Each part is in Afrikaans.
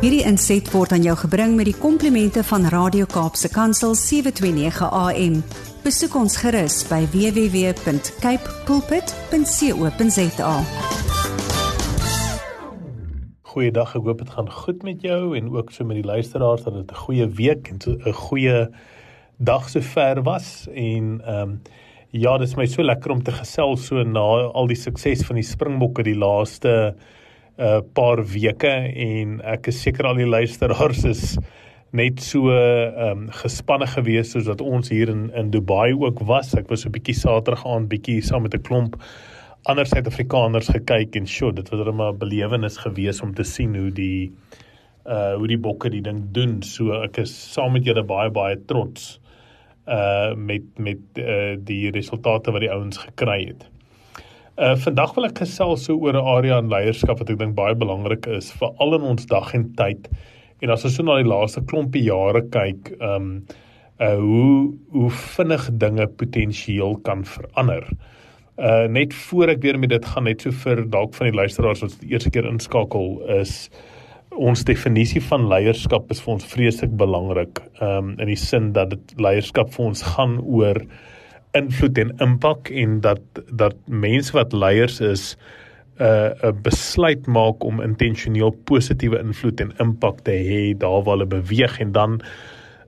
Hierdie inset word aan jou gebring met die komplimente van Radio Kaapse Kansel 729 AM. Besoek ons gerus by www.cape pulpit.co.za. Goeiedag, ek hoop dit gaan goed met jou en ook so met die luisteraars dat dit 'n goeie week en 'n goeie dag sover was en ehm um, ja, dit is my so lekker om te gesels so na al die sukses van die Springbokke die laaste 'n uh, paar weke en ek is seker al die luisteraars is net so ehm um, gespanne gewees soos wat ons hier in in Dubai ook was. Ek was 'n bietjie Saterdag aand bietjie saam met 'n klomp ander Suid-Afrikaners gekyk en sjoe, dit was 'n belewenis gewees om te sien hoe die uh hoe die bokke die ding doen. So ek is saam met julle baie baie trots uh met met uh die resultate wat die ouens gekry het. Uh vandag wil ek gesels so oor 'n area in leierskap wat ek dink baie belangrik is vir al in ons dag en tyd. En as ons so na die laaste klompie jare kyk, um uh hoe hoe vinnig dinge potensieel kan verander. Uh net voor ek weer met dit gaan net so vir dalk van die luisteraars wat die eerste keer inskakel is ons definisie van leierskap is vir ons vreeslik belangrik. Um in die sin dat dit leierskap vir ons gaan oor invloed en impak en dat dat mense wat leiers is 'n uh, 'n besluit maak om intentioneel positiewe invloed en impak te hê daar waar hulle beweeg en dan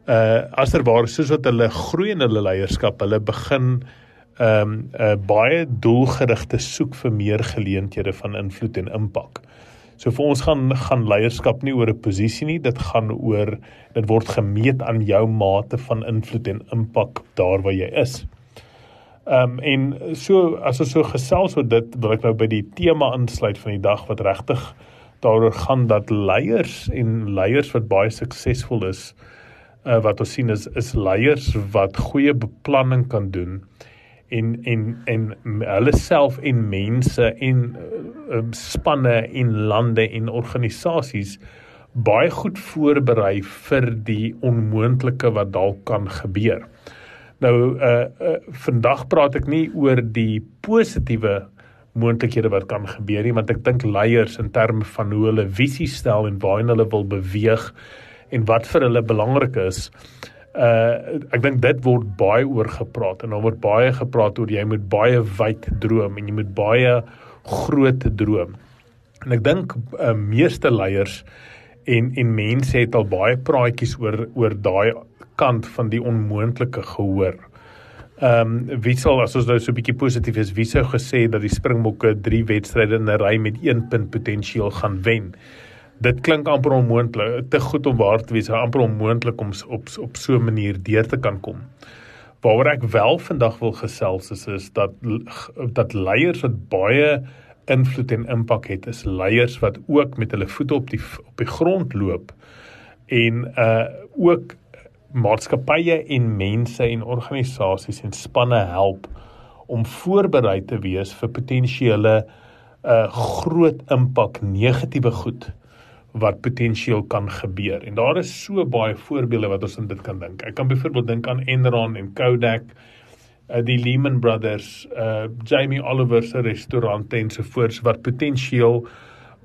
uh asterwaar soos wat hulle groei in hulle leierskap, hulle begin ehm um, 'n uh, baie doelgerigte soek vir meer geleenthede van invloed en impak. So vir ons gaan gaan leierskap nie oor 'n posisie nie, dit gaan oor dit word gemeet aan jou mate van invloed en impak daar waar jy is. Ehm um, en so as ons so gesels oor dit wil ek nou by die tema insluit van die dag wat regtig daaroor gaan dat leiers en leiers wat baie suksesvol is uh, wat ons sien is is leiers wat goeie beplanning kan doen en en en hulle self en mense en uh, spanne en lande en organisasies baie goed voorberei vir die onmoontlike wat dalk kan gebeur. Nou uh, uh vandag praat ek nie oor die positiewe moontlikhede wat kan gebeur nie, want ek dink leiers in terme van hoe hulle visie stel en waarheen hulle wil beweeg en wat vir hulle belangrik is. Uh ek dink dit word baie oor gepraat en daar word baie gepraat oor jy moet baie wyd droom en jy moet baie groot droom. En ek dink uh, meeste leiers en en mense het al baie praatjies oor oor daai kant van die onmoontlike gehoor. Ehm um, wie sal as ons nou so 'n bietjie positief is, wie sou gesê dat die Springbokke 3 wedstryde in 'n ry met 1 punt potensiaal gaan wen? Dit klink amper onmoontlik, te goed om waar te wees, amper onmoontlik om op op so 'n manier deur te kan kom. Waaroor ek wel vandag wil gesels is is dat dat leiers wat baie invloed en impak het, is leiers wat ook met hulle voete op die op die grond loop en uh ook maatskappye en mense en organisasies en spanne help om voorberei te wees vir potensiële 'n uh, groot impak negatiewe goed wat potensieel kan gebeur. En daar is so baie voorbeelde wat ons in dit kan dink. Ek kan byvoorbeeld dink aan Enron en Kodak, uh, die Lehman Brothers, uh Jamie Oliver se restaurante ensovoorts wat potensieel uh,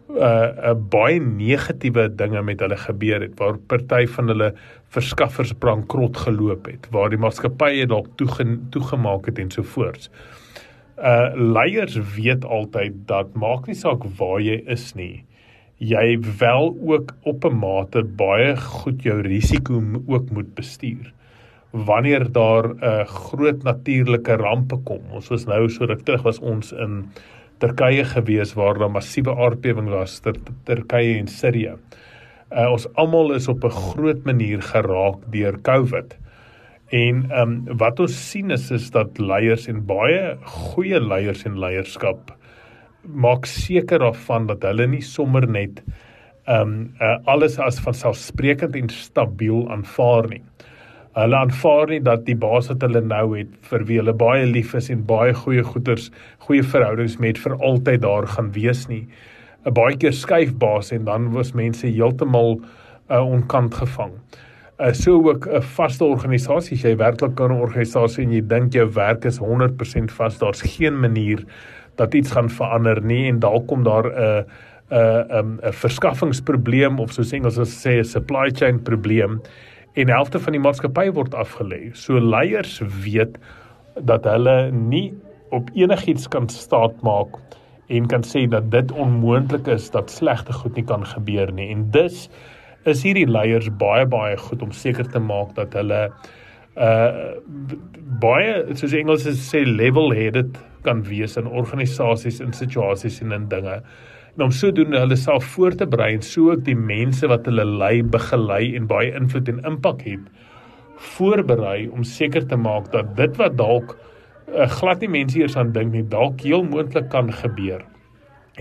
uh baie negatiewe dinge met hulle gebeur het waar party van hulle verskaffers bankrot geloop het waar die maatskappye dalk toege, toegemaak het en so voort. Uh leiers weet altyd dat maak nie saak waar jy is nie. Jy wel ook op 'n mate baie goed jou risiko ook moet bestuur. Wanneer daar 'n uh, groot natuurlike rampe kom. Ons was nou so ruk terug was ons in Turkye gewees waar daar massiewe aardbewing was ter Turkye en Sirië. Uh, ons almal is op 'n groot manier geraak deur COVID. En ehm um, wat ons sien is is dat leiers en baie goeie leiers en leierskap maak seker daarvan dat hulle nie sommer net ehm um, uh, alles as vanselfsprekend en stabiel aanvaar nie. Hulle aanvaar nie dat die baas wat hulle nou het vir wie hulle baie lief is en baie goeie goeders, goeie verhoudings met vir altyd daar gaan wees nie. 'n Baie keer skuif baas en dan was mense heeltemal uh, onkant gevang. Uh, so ook 'n vaste organisasie, as jy werklik 'n organisasie en jy dink jou werk is 100% vas, daar's geen manier dat iets gaan verander nie en dalk kom daar 'n uh, 'n um, 'n verskaffingsprobleem of soos Engels sê 'n supply chain probleem en helfte van die maatskappy word afgelê. So leiers weet dat hulle nie op enigiets kan staat maak en kan sê dat dit onmoontlik is dat slegte goed nie kan gebeur nie. En dus is hierdie leiers baie baie goed om seker te maak dat hulle uh baie soos Engels sê level-headed kan wees in organisasies en situasies en in dinge. En om sodoende hulle self voor te berei en so ook die mense wat hulle lei, begelei en baie invloed en impak het, voorberei om seker te maak dat dit wat dalk uh, glad nie mense eers aan dink nie, dalk heel moontlik kan gebeur.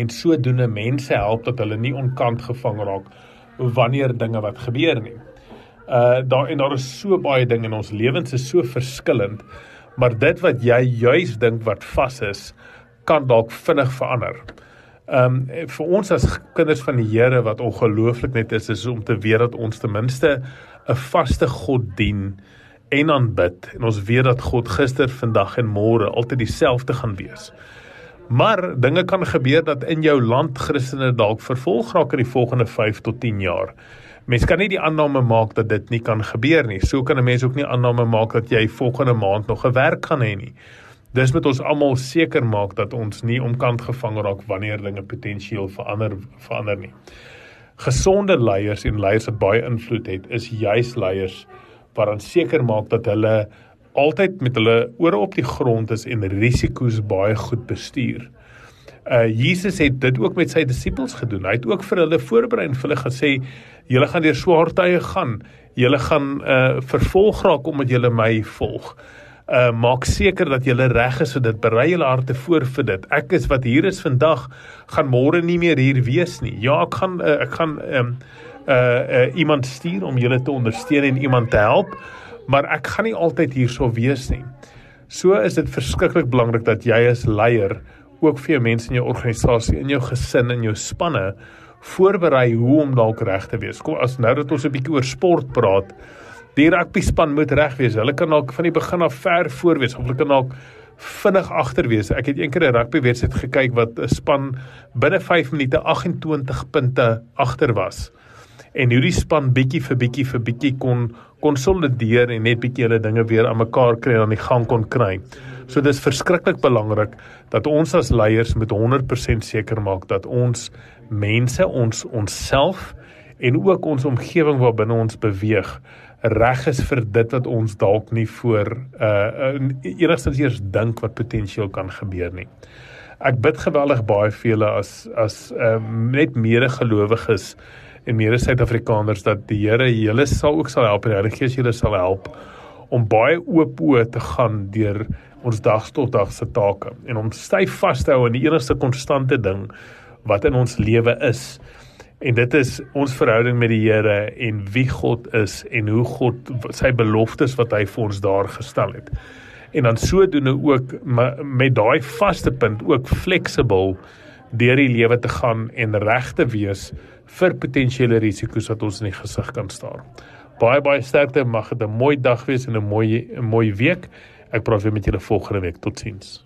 En sodoende mense help dat hulle nie onkant gevang raak wanneer dinge wat gebeur nie. Uh daar en daar is so baie dinge in ons lewens is so verskillend, maar dit wat jy juis dink wat vas is, kan dalk vinnig verander. Um vir ons as kinders van die Here wat ongelooflik net is, is om te weet dat ons ten minste 'n vaste God dien en aanbid en ons weet dat God gister, vandag en môre altyd dieselfde gaan wees. Maar dinge kan gebeur dat in jou land Christene dalk vervolg raak in die volgende 5 tot 10 jaar. Mens kan nie die aanname maak dat dit nie kan gebeur nie. So kan 'n mens ook nie aanname maak dat jy volgende maand nog 'n werk gaan hê nie. Dis moet ons almal seker maak dat ons nie omkant gevang raak wanneer dinge potensieel verander verander nie. Gesonde leiers en leiers wat baie invloed het, is juis leiers wat dan seker maak dat hulle altyd met hulle ore op die grond is en risiko's baie goed bestuur. Uh Jesus het dit ook met sy disippels gedoen. Hy het ook vir hulle voorberei en vir hulle gesê julle gaan deur swaar tye gaan. Julle gaan uh vervolg raak omdat julle my volg. Uh maak seker dat julle reg is vir dit. Berei julle harte voor vir dit. Ek is wat hier is vandag, gaan môre nie meer hier wees nie. Ja, ek gaan uh, ek gaan um uh, uh iemand stuur om julle te ondersteun en iemand te help maar ek gaan nie altyd hierso wees nie. So is dit verskriklik belangrik dat jy as leier ook vir jou mense in jou organisasie, in jou gesin en jou spanne voorberei hoe om dalk reg te wees. Kom as nou dat ons 'n bietjie oor sport praat, die rugby span moet reg wees. Hulle kan dalk van die begin af ver voor wees of hulle kan dalk vinnig agter wees. Ek het eendag 'n rugby wedstryd gekyk wat 'n span binne 5 minute 28 punte agter was en hierdie span bietjie vir bietjie vir bietjie kon konsolideer en net bietjie hulle dinge weer aan mekaar kry en aan die gang kon kry. So dis verskriklik belangrik dat ons as leiers met 100% seker maak dat ons mense, ons onsself en ook ons omgewing waarbinne ons beweeg reg is vir dit wat ons dalk nie voor uh, uh enigstens eers dink wat potensieel kan gebeur nie. Ek bid geweldig baie vir julle as as uh, net medegelowiges en meer Suid-Afrikaners dat die Here julle sal ook sal help en die Heilige Gees julle sal help om baie oop oë te gaan deur ons dag tot dag se take en om styf vas te hou aan die enigste konstante ding wat in ons lewe is. En dit is ons verhouding met die Here en wie God is en hoe God sy beloftes wat hy vir ons daar gestel het. En dan sodoende ook met daai vaste punt ook flexible deur die lewe te gaan en reg te wees vir potensiële risiko's wat ons in die gesig kan staar. Baie baie sterkte, mag dit 'n mooi dag wees en 'n mooi 'n mooi week. Ek praat weer met julle volgende week. Totsiens.